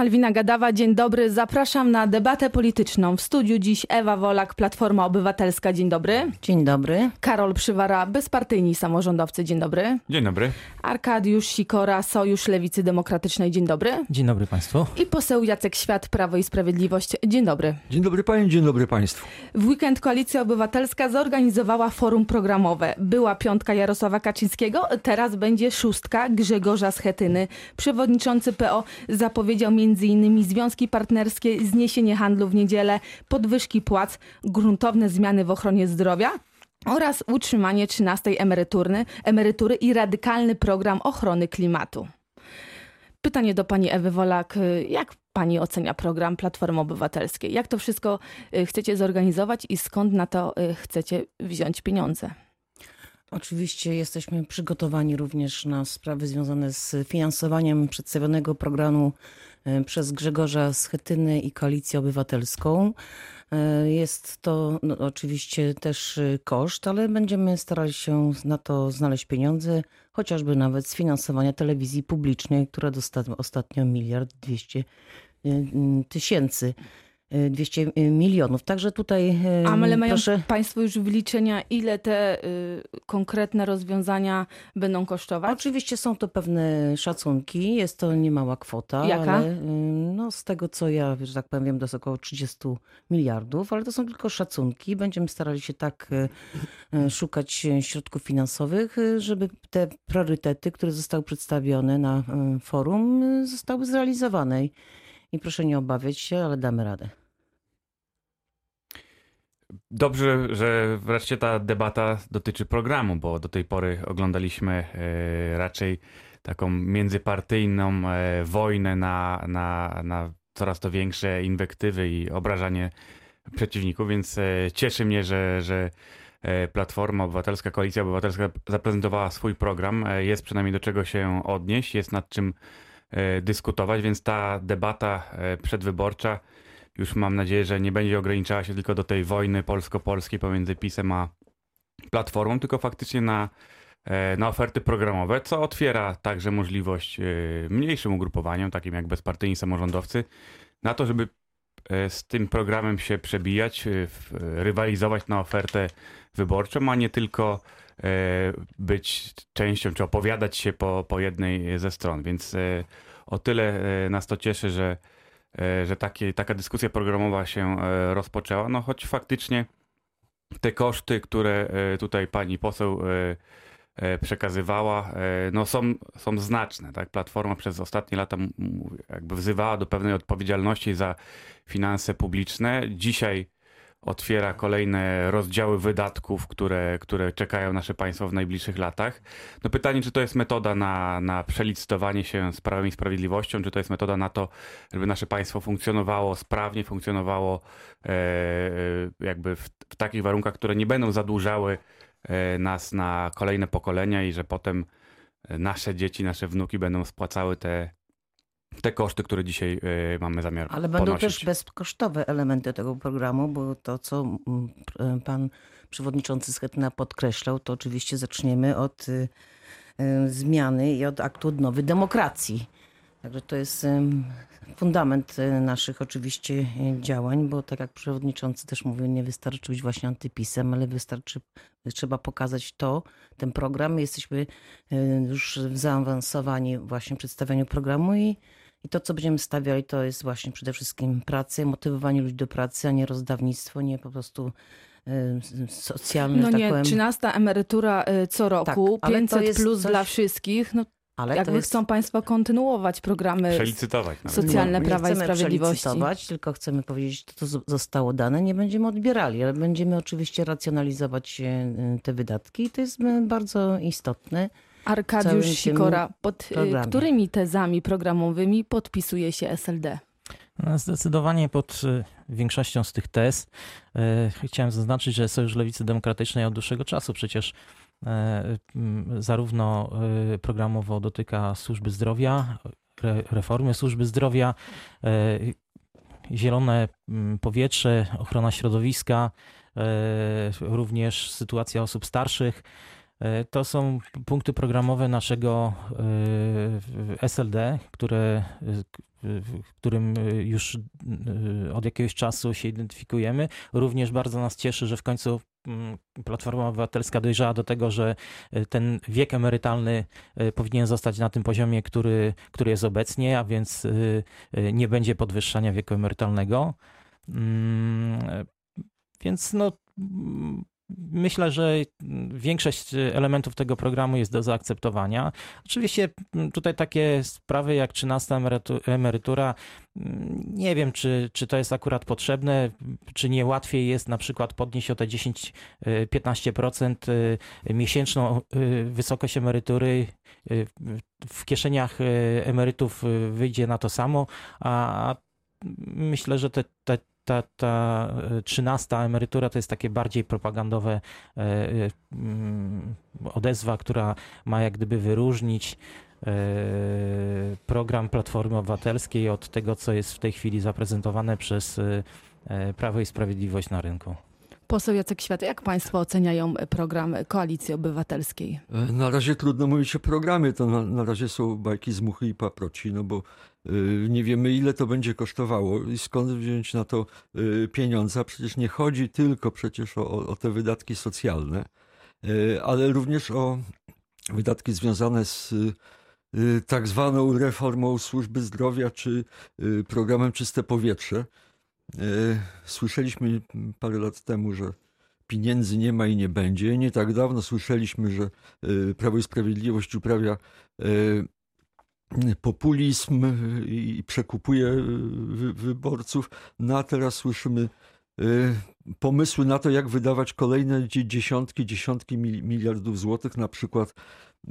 Malwina Gadawa, dzień dobry. Zapraszam na debatę polityczną. W studiu dziś Ewa Wolak, Platforma Obywatelska. Dzień dobry. Dzień dobry. Karol Przywara, bezpartyjni samorządowcy. Dzień dobry. Dzień dobry. Arkadiusz Sikora, Sojusz Lewicy Demokratycznej. Dzień dobry. Dzień dobry Państwu. I poseł Jacek Świat, Prawo i Sprawiedliwość. Dzień dobry. Dzień dobry Panie, dzień dobry Państwu. W weekend Koalicja Obywatelska zorganizowała forum programowe. Była piątka Jarosława Kaczyńskiego, teraz będzie szóstka Grzegorza Schetyny. Przewodniczący PO zapowiedział m.in. związki partnerskie, zniesienie handlu w niedzielę, podwyżki płac, gruntowne zmiany w ochronie zdrowia oraz utrzymanie 13 emerytury, emerytury i radykalny program ochrony klimatu. Pytanie do pani Ewy Wolak. Jak pani ocenia program Platformy Obywatelskiej? Jak to wszystko y, chcecie zorganizować i skąd na to y, chcecie wziąć pieniądze? Oczywiście jesteśmy przygotowani również na sprawy związane z finansowaniem przedstawionego programu e, przez Grzegorza Schetyny i Koalicję Obywatelską. E, Jest to no, oczywiście też e, koszt, ale będziemy starali się na to znaleźć pieniądze, chociażby nawet z finansowania telewizji publicznej, która dostała ostatnio miliard dwieście tysięcy. 200 milionów. Także tutaj A, ale mają proszę... państwo już wyliczenia, ile te y, konkretne rozwiązania będą kosztować? Oczywiście są to pewne szacunki, jest to niemała kwota. Jaka? Ale, y, no, z tego co ja, że tak powiem, to jest około 30 miliardów, ale to są tylko szacunki. Będziemy starali się tak y, szukać środków finansowych, żeby te priorytety, które zostały przedstawione na forum, zostały zrealizowane. I proszę nie obawiać się, ale damy radę. Dobrze, że wreszcie ta debata dotyczy programu, bo do tej pory oglądaliśmy e, raczej taką międzypartyjną e, wojnę na, na, na coraz to większe inwektywy i obrażanie przeciwników, więc e, cieszy mnie, że, że Platforma Obywatelska, Koalicja Obywatelska zaprezentowała swój program. Jest przynajmniej do czego się odnieść, jest nad czym dyskutować, więc ta debata przedwyborcza już mam nadzieję, że nie będzie ograniczała się tylko do tej wojny polsko-polskiej pomiędzy PiSem a Platformą, tylko faktycznie na, e, na oferty programowe, co otwiera także możliwość e, mniejszym ugrupowaniom, takim jak bezpartyjni samorządowcy, na to, żeby e, z tym programem się przebijać, rywalizować na ofertę wyborczą, a nie tylko być częścią, czy opowiadać się po, po jednej ze stron. Więc o tyle nas to cieszy, że że takie, taka dyskusja programowa się e, rozpoczęła, no choć faktycznie te koszty, które e, tutaj pani poseł e, e, przekazywała, e, no są, są znaczne. Tak? Platforma przez ostatnie lata jakby wzywała do pewnej odpowiedzialności za finanse publiczne. Dzisiaj otwiera kolejne rozdziały wydatków, które, które czekają nasze państwo w najbliższych latach. No pytanie, czy to jest metoda na, na przelicytowanie się z Prawem i Sprawiedliwością, czy to jest metoda na to, żeby nasze państwo funkcjonowało sprawnie, funkcjonowało e, e, jakby w, w takich warunkach, które nie będą zadłużały e, nas na kolejne pokolenia i że potem nasze dzieci, nasze wnuki będą spłacały te, te koszty, które dzisiaj e, mamy zamiar Ale będą ponosić. też bezkosztowe elementy tego programu, bo to, co pr- pan przewodniczący Schetyna podkreślał, to oczywiście zaczniemy od y, zmiany i od aktu odnowy demokracji. Także to jest fundament naszych oczywiście działań, bo tak jak przewodniczący też mówił, nie wystarczy być właśnie antypisem, ale wystarczy, trzeba pokazać to, ten program. My jesteśmy już zaawansowani właśnie w przedstawianiu programu i i to, co będziemy stawiali, to jest właśnie przede wszystkim pracy, motywowanie ludzi do pracy, a nie rozdawnictwo, nie po prostu y, socjalne, No że tak nie, powiem. 13 emerytura y, co roku, to 500 jest plus coś- dla wszystkich. No, Ale jakby to jest, chcą państwo kontynuować programy socjalne nie Prawa i chcemy Sprawiedliwości. przelicytować, tylko chcemy powiedzieć, to, co zostało dane, nie będziemy odbierali, ale będziemy oczywiście racjonalizować y, te wydatki i to jest bardzo istotne. Arkadiusz Sikora, pod y, programie. którymi tezami programowymi podpisuje się SLD? No, Zdecydowanie pod y, większością z tych tez y, chciałem zaznaczyć, że Sojusz Lewicy Demokratycznej od dłuższego czasu przecież mm, zarówno programowo dotyka służby zdrowia, re- reformy służby zdrowia, y, zielone powietrze, ochrona środowiska, y, również sytuacja osób starszych. E, To są punkty programowe naszego e, SLD, które, e, którym już od jakiegoś czasu się identyfikujemy. Również bardzo nas cieszy, że w końcu Platforma Obywatelska dojrzała do tego, że ten wiek emerytalny powinien zostać na tym poziomie, który, który jest obecnie, a więc nie będzie podwyższania wieku emerytalnego. Mm, Więc no, myślę, że większość elementów tego programu jest do zaakceptowania. Oczywiście mm, tutaj takie sprawy jak 13 emerytu- emerytura, mm, nie wiem, czy, czy to jest akurat potrzebne, czy nie łatwiej jest na przykład podnieść o te 10-15% y, miesięczną y, wysokość emerytury. y, W kieszeniach y, emerytów y, wyjdzie na to samo, a myślę, że te, te, ta, ta e, trzynasta emerytura to jest takie bardziej propagandowe e, e, mm, odezwa, która ma jak gdyby wyróżnić e, program Platformy Obywatelskiej od tego, co jest w tej chwili zaprezentowane przez e, e, Prawo i Sprawiedliwość na rynku. Poseł Jacek Świat, jak państwo oceniają program Koalicji Obywatelskiej? E, Na razie trudno mówić o programie, to na, na razie są bajki z muchy i paproci, no bo nie wiemy ile to będzie kosztowało i skąd wziąć na to y, pieniądze. Przecież nie chodzi tylko przecież o, o te wydatki socjalne, y, ale również o wydatki związane z y, y, tak zwaną reformą służby zdrowia czy y, programem Czyste Powietrze. Y, Słyszeliśmy parę lat temu, że pieniędzy nie ma i nie będzie. Nie tak dawno słyszeliśmy, że y, Prawo i Sprawiedliwość uprawia y, populizm y, i przekupuje y, wy- wyborców. No a teraz słyszymy y, pomysły na to, jak wydawać kolejne dzie- dziesiątki, dziesiątki mil- miliardów złotych, na przykład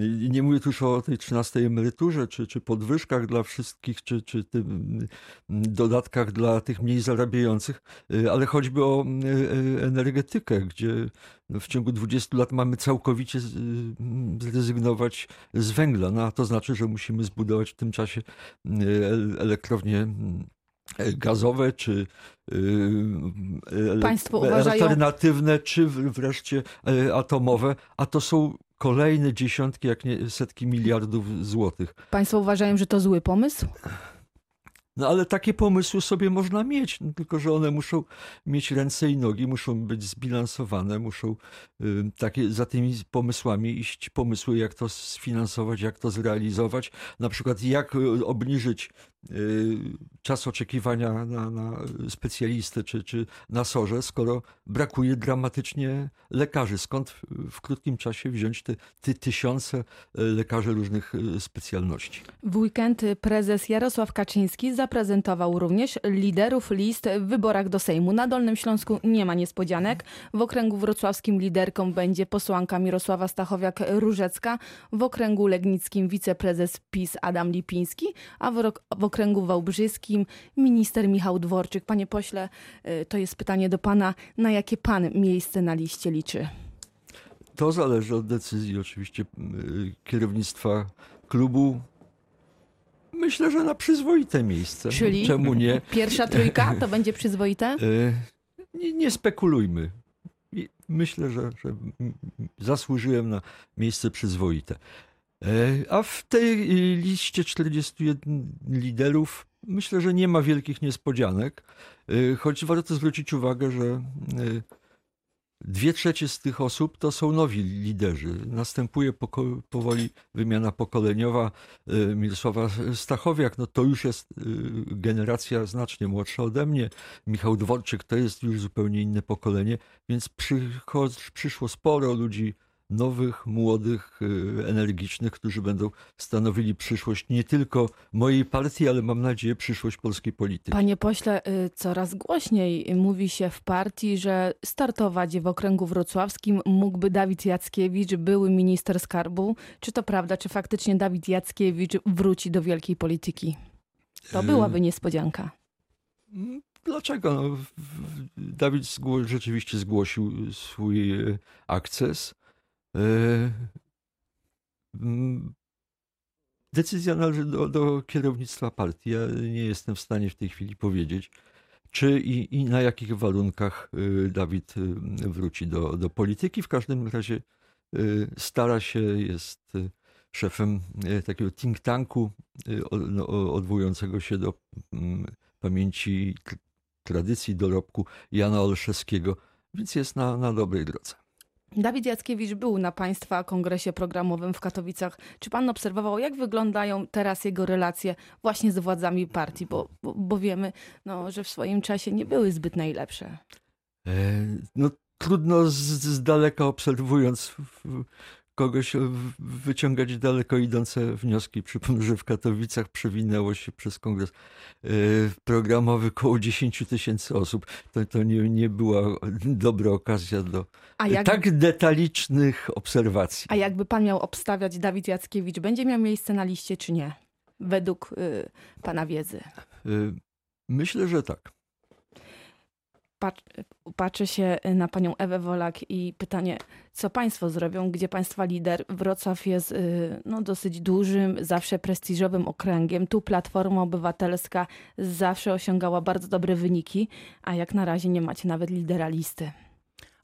y, nie mówię tu już o tej 13 emeryturze, czy, czy podwyżkach dla wszystkich, czy, czy tym mm, dodatkach dla tych mniej zarabiających, y, ale choćby o y, y, energetykę, gdzie no, w ciągu 20 lat mamy całkowicie y, zrezygnować z węgla. No, a to znaczy, że musimy zbudować w tym czasie y, el- elektrownie mm, gazowe, czy y, Państwo uważają- alternatywne, czy w- wreszcie e, atomowe, a to są kolejne dziesiątki, jak nie setki miliardów złotych. Państwo uważają, że to zły pomysł? No ale takie pomysły sobie można mieć, no, tylko że one muszą mieć ręce i nogi, muszą być zbilansowane, muszą y, takie, za tymi pomysłami iść pomysły, jak to sfinansować, jak to zrealizować, na przykład jak y, obniżyć czas oczekiwania na, na specjalistę czy, czy na sorze, skoro brakuje dramatycznie lekarzy. Skąd w, krótkim czasie wziąć te, te tysiące y, lekarzy różnych y, specjalności? W weekend prezes Jarosław Kaczyński zaprezentował również liderów list w wyborach do Sejmu. Na Dolnym Śląsku nie ma niespodzianek. W okręgu wrocławskim liderką będzie posłanka Mirosława Stachowiak-Różecka, w okręgu legnickim wiceprezes PiS Adam Lipiński, a w, w okręgu wałbrzyskim minister Michał Dworczyk. Panie pośle, y, to jest pytanie do pana, na jakie pan miejsce na liście liczy? To zależy od decyzji oczywiście y, kierownictwa klubu. Myślę, że na przyzwoite miejsce. Czyli? Czemu nie? Pierwsza trójka to będzie przyzwoite? Y, Nie, nie spekulujmy. Myślę, że, że zasłużyłem na miejsce przyzwoite. Y, A w tej liście 41 liderów myślę, że nie ma wielkich niespodzianek, Y, choć warto zwrócić uwagę, że y, Dwie trzecie z tych osób to są nowi liderzy. Następuje poko- powoli wymiana pokoleniowa. Mirosława Stachowiak, no to już jest generacja znacznie młodsza ode mnie. Michał Dworczyk to jest już zupełnie inne pokolenie, więc przycho- przyszło sporo ludzi nowych, młodych, y, energicznych, którzy będą stanowili przyszłość nie tylko mojej partii, ale mam nadzieję przyszłość polskiej polityki. Panie pośle, y, coraz głośniej mówi się w partii, że startować w okręgu wrocławskim mógłby Dawid Jackiewicz, były minister skarbu. Czy to prawda, czy faktycznie Dawid Jackiewicz wróci do wielkiej polityki? To Y, byłaby niespodzianka. Dlaczego? No, Dawid zgło- rzeczywiście zgłosił swój akces. E, mm, Decyzja należy do, do kierownictwa partii. Ja nie jestem w stanie w tej chwili powiedzieć, czy i, i na jakich warunkach e, Dawid e, wróci do, do polityki. W każdym razie y, stara się, jest y, szefem y, takiego think tanku y, no, odwołującego się do mm, pamięci tradycji dorobku Jana Olszewskiego, więc jest na, na dobrej drodze. Dawid Jackiewicz był na Państwa kongresie programowym w Katowicach. Czy Pan obserwował, jak wyglądają teraz jego relacje właśnie z władzami partii? Bo, bo, bo wiemy, no, że w swoim czasie nie były zbyt najlepsze. E, No, trudno z, z daleka obserwując kogoś w- wyciągać daleko idące wnioski. Przypomnę, że w Katowicach przewinęło się przez kongres e, programowy około 10 tysięcy osób. To, to nie, nie była dobra okazja do jak, tak detalicznych obserwacji. a jakby Pan miał obstawiać Dawid Jackiewicz, będzie miał miejsce na liście, czy nie? Według y, Pana wiedzy. E, Myślę, że tak. Pat, patrzę się na panią Ewę Wolak i pytanie, co państwo zrobią, gdzie państwa lider? Wrocław jest y, no, dosyć dużym, zawsze prestiżowym okręgiem. Tu Platforma Obywatelska zawsze osiągała bardzo dobre wyniki, a jak na razie nie macie nawet lidera listy.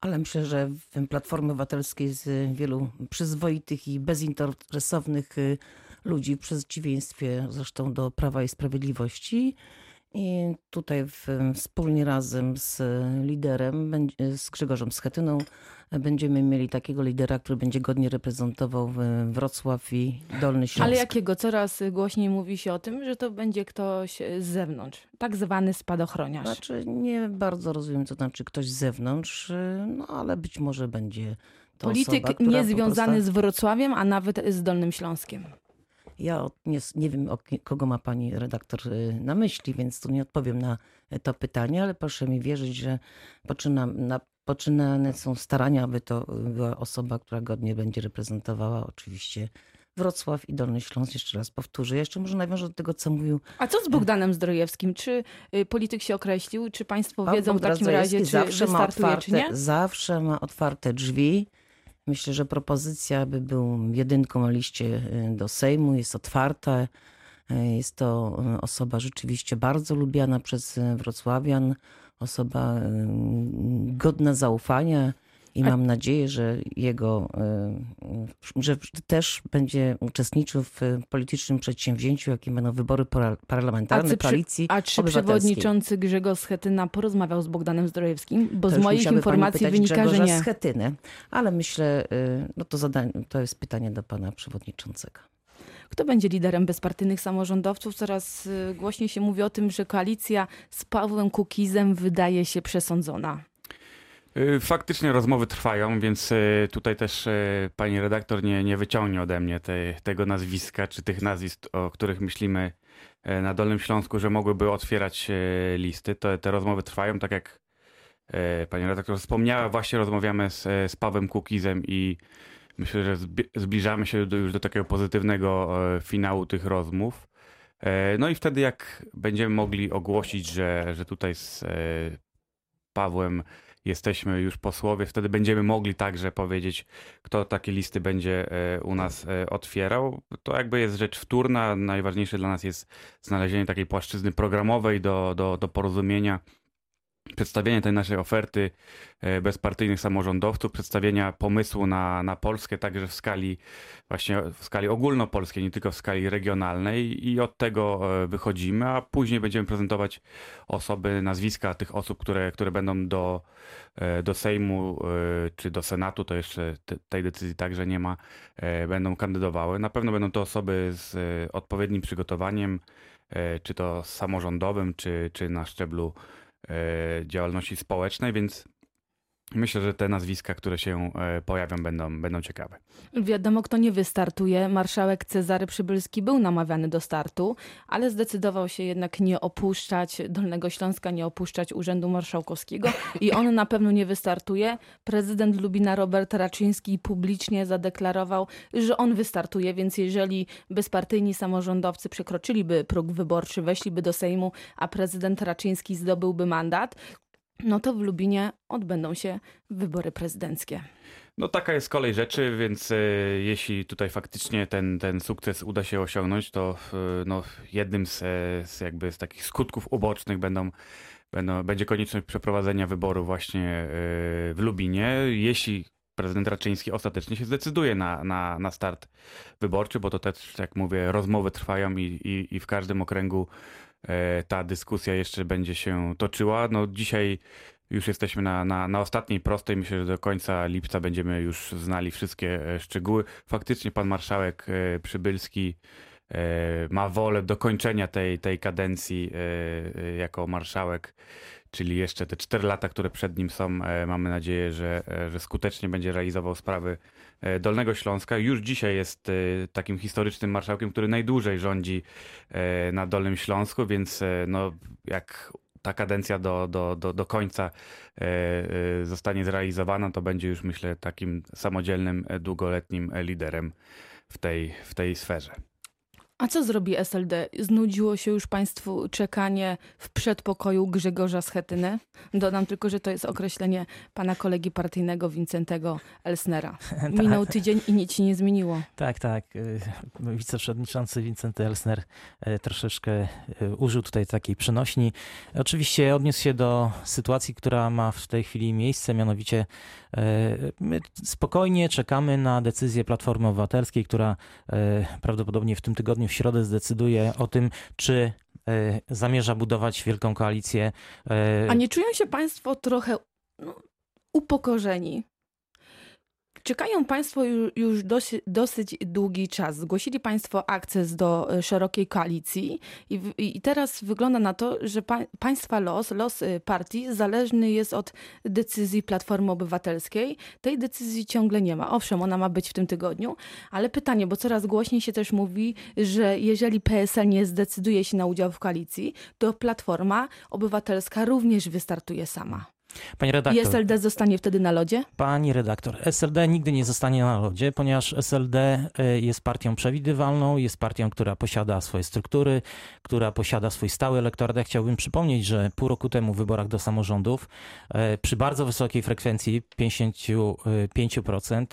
Ale myślę, że Platformy Obywatelskiej jest y, wielu przyzwoitych i bezinteresownych y, ludzi, w przeciwieństwie zresztą do Prawa i Sprawiedliwości. I tutaj w, wspólnie razem z liderem, z Grzegorzem Schetyną, będziemy mieli takiego lidera, który będzie godnie reprezentował Wrocław i Dolny Śląsk. Ale jakiego? Coraz głośniej mówi się o tym, że to będzie ktoś z zewnątrz, tak zwany spadochroniarz. Znaczy, nie bardzo rozumiem, co znaczy ktoś z zewnątrz, no ale być może będzie to Polityk osoba, niezwiązany prostu... z Wrocławiem, a nawet z Dolnym Śląskiem. Ja nie, nie wiem, kogo ma pani redaktor y, na myśli, więc tu nie odpowiem na to pytanie, ale proszę mi wierzyć, że poczynam, na, poczynane są starania, aby to y, była osoba, która godnie będzie reprezentowała oczywiście Wrocław i Dolny Śląsk. Jeszcze raz powtórzę. Jeszcze może nawiążę do tego, co mówił A co z Bogdanem Zdrojewskim? Czy y, polityk się określił? Czy państwo Pan wiedzą w Bogdan takim razie, czy zawsze ma otwarte, czy nie? Zawsze ma otwarte drzwi. Myślę, że propozycja, by był jedynką na liście y, do Sejmu, jest otwarta. Y, Jest to y, osoba rzeczywiście bardzo lubiana przez wrocławian, osoba godna zaufania i mam nadzieję, że jego, y, że też będzie uczestniczył w politycznym przedsięwzięciu, jakim będą wybory parlamentarne A czy koalicji A czy przewodniczący Grzegorz Schetyna porozmawiał z Bogdanem Zdrojewskim? Bo To z moich informacji wynika, że Grzegorza nie. Schetynę, ale myślę, y, no to, zadań, to jest pytanie do pana przewodniczącego. Kto będzie liderem bezpartyjnych samorządowców? Coraz y, głośniej się mówi o tym, że koalicja z Pawłem Kukizem wydaje się przesądzona. Y, Faktycznie rozmowy trwają, więc y, tutaj też y, pani redaktor nie, nie wyciągnie ode mnie te, tego nazwiska, czy tych nazwisk, o których myślimy na Dolnym Śląsku, że mogłyby otwierać listy. To, te rozmowy trwają, tak jak pani redaktor wspomniała, właśnie rozmawiamy z, z Pawłem Kukizem i myślę, że zbliżamy się do, już do takiego pozytywnego finału tych rozmów. No i wtedy jak będziemy mogli ogłosić, że, że tutaj z Pawłem jesteśmy już posłowie, wtedy będziemy mogli także powiedzieć, kto takie listy będzie e, u nas e, otwierał. To jakby jest rzecz wtórna. Najważniejsze dla nas jest znalezienie takiej płaszczyzny programowej do, do, do porozumienia, przedstawienie tej naszej oferty e, bezpartyjnych samorządowców, przedstawienia pomysłu na, na Polskę także w skali właśnie w skali ogólnopolskiej, nie tylko w skali regionalnej i od tego e, wychodzimy, a później będziemy prezentować osoby, nazwiska tych osób, które, które będą do, e, do Sejmu czy do Senatu, to jeszcze te, tej decyzji także nie ma, będą kandydowały. Na pewno będą to osoby z odpowiednim przygotowaniem, czy to samorządowym, czy, czy na szczeblu działalności społecznej, więc myślę, że te nazwiska, które się e, pojawią, będą, będą ciekawe. Wiadomo, kto nie wystartuje. Marszałek Cezary Przybylski był namawiany do startu, ale zdecydował się jednak nie opuszczać Dolnego Śląska, nie opuszczać Urzędu Marszałkowskiego i on na pewno nie wystartuje. Prezydent Lubina Robert Raczyński publicznie zadeklarował, że on wystartuje, więc jeżeli bezpartyjni samorządowcy przekroczyliby próg wyborczy, weszliby do Sejmu, a prezydent Raczyński zdobyłby mandat, no to w Lubinie odbędą się wybory prezydenckie. No taka jest kolej rzeczy, więc e, jeśli tutaj faktycznie ten, ten sukces uda się osiągnąć, to e, no, jednym z, e, z jakby z takich skutków ubocznych będą, będą, będzie konieczność przeprowadzenia wyboru właśnie e, w Lubinie. Jeśli prezydent Raczyński ostatecznie się zdecyduje na, na, na start wyborczy, bo to też, jak mówię, rozmowy trwają i, i, i w każdym okręgu ta dyskusja jeszcze będzie się toczyła. No dzisiaj już jesteśmy na, na, na ostatniej prostej. Myślę, że do końca lipca będziemy już znali wszystkie e, szczegóły. Faktycznie pan marszałek e, Przybylski e, ma wolę dokończenia tej, tej kadencji e, e, jako marszałek, czyli jeszcze te cztery lata, które przed nim są. e, Mamy nadzieję, że, e, że skutecznie będzie realizował sprawy e, Dolnego Śląska. Już dzisiaj jest takim historycznym marszałkiem, który najdłużej rządzi na Dolnym Śląsku, więc no, jak ta kadencja do, do, do, do końca zostanie zrealizowana, to będzie już myślę takim samodzielnym, długoletnim liderem w tej, w tej sferze. A co zrobi SLD? Znudziło się już Państwu czekanie w przedpokoju Grzegorza Schetyny? Dodam tylko, że to jest określenie pana kolegi partyjnego Wincentego Elsnera. Minął tydzień i nic się nie zmieniło. Tak, tak. y, Wiceprzewodniczący Wincenty Elsner y, troszeczkę y, użył tutaj takiej przenośni. Oczywiście odniósł się do sytuacji, która ma w tej chwili miejsce, mianowicie my spokojnie czekamy na decyzję Platformy Obywatelskiej, która prawdopodobnie w tym tygodniu w środę zdecyduje o tym, czy y, zamierza budować wielką koalicję. y, A nie czują się Państwo trochę no, upokorzeni? Czekają Państwo ju- już dosyć, dosyć długi czas. Zgłosili Państwo akces do e, szerokiej koalicji i, i teraz wygląda na to, że pa, Państwa los, los e, partii zależny jest od decyzji Platformy Obywatelskiej. Tej decyzji ciągle nie ma. Owszem, ona ma być w tym tygodniu, ale pytanie, bo coraz głośniej się też mówi, że jeżeli PSL nie zdecyduje się na udział w koalicji, to Platforma Obywatelska również wystartuje sama. Pani I redaktor. SLD zostanie wtedy na lodzie? Pani redaktor, SLD nigdy nie zostanie na lodzie, ponieważ SLD y, jest partią przewidywalną, jest partią, która posiada swoje struktury, która posiada swój stały elektorat. Ja chciałbym przypomnieć, że pół roku temu w wyborach do samorządów y, przy bardzo wysokiej frekwencji 55% y,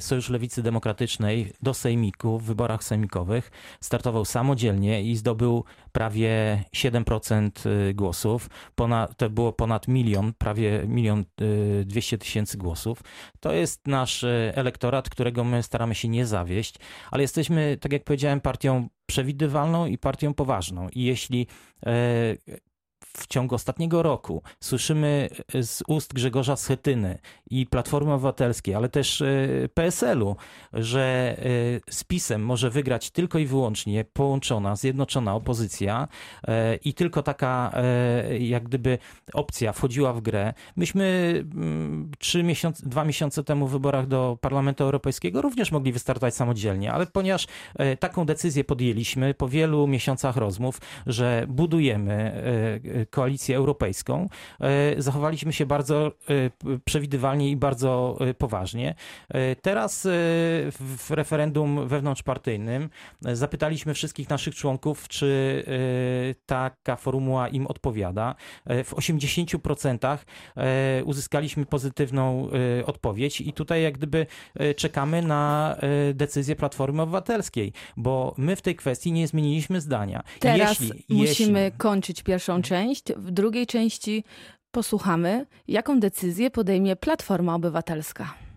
Sojusz Lewicy Demokratycznej do sejmiku w wyborach sejmikowych startował samodzielnie i zdobył prawie 7% y, głosów. Ponad, to było ponad milion, prawie milion y, 200 tysięcy głosów. To jest nasz elektorat, którego my staramy się nie zawieść, ale jesteśmy, tak jak powiedziałem, partią przewidywalną i partią poważną. I jeśli e, w ciągu ostatniego roku słyszymy z ust Grzegorza Schetyny i Platformy Obywatelskiej, ale też e, PSL-u, że e, z PiSem może wygrać tylko i wyłącznie połączona, zjednoczona opozycja e, i tylko taka e, jak gdyby opcja wchodziła w grę. Myśmy mm, trzy miesiące, dwa miesiące temu w wyborach do Parlamentu Europejskiego również mogli wystartować samodzielnie, ale ponieważ e, taką decyzję podjęliśmy po wielu miesiącach rozmów, że budujemy e, e, koalicję europejską, e, zachowaliśmy się bardzo e, przewidywalnie i bardzo e, poważnie. Teraz w referendum wewnątrzpartyjnym zapytaliśmy wszystkich naszych członków, czy taka formuła im odpowiada. W 80% e, uzyskaliśmy pozytywną odpowiedź i tutaj jak gdyby czekamy na decyzję Platformy Obywatelskiej, bo my w tej kwestii nie zmieniliśmy zdania. Teraz Jeśli- musimy jeśli- kończyć pierwszą część. W drugiej części posłuchamy, jaką decyzję podejmie Platforma Obywatelska.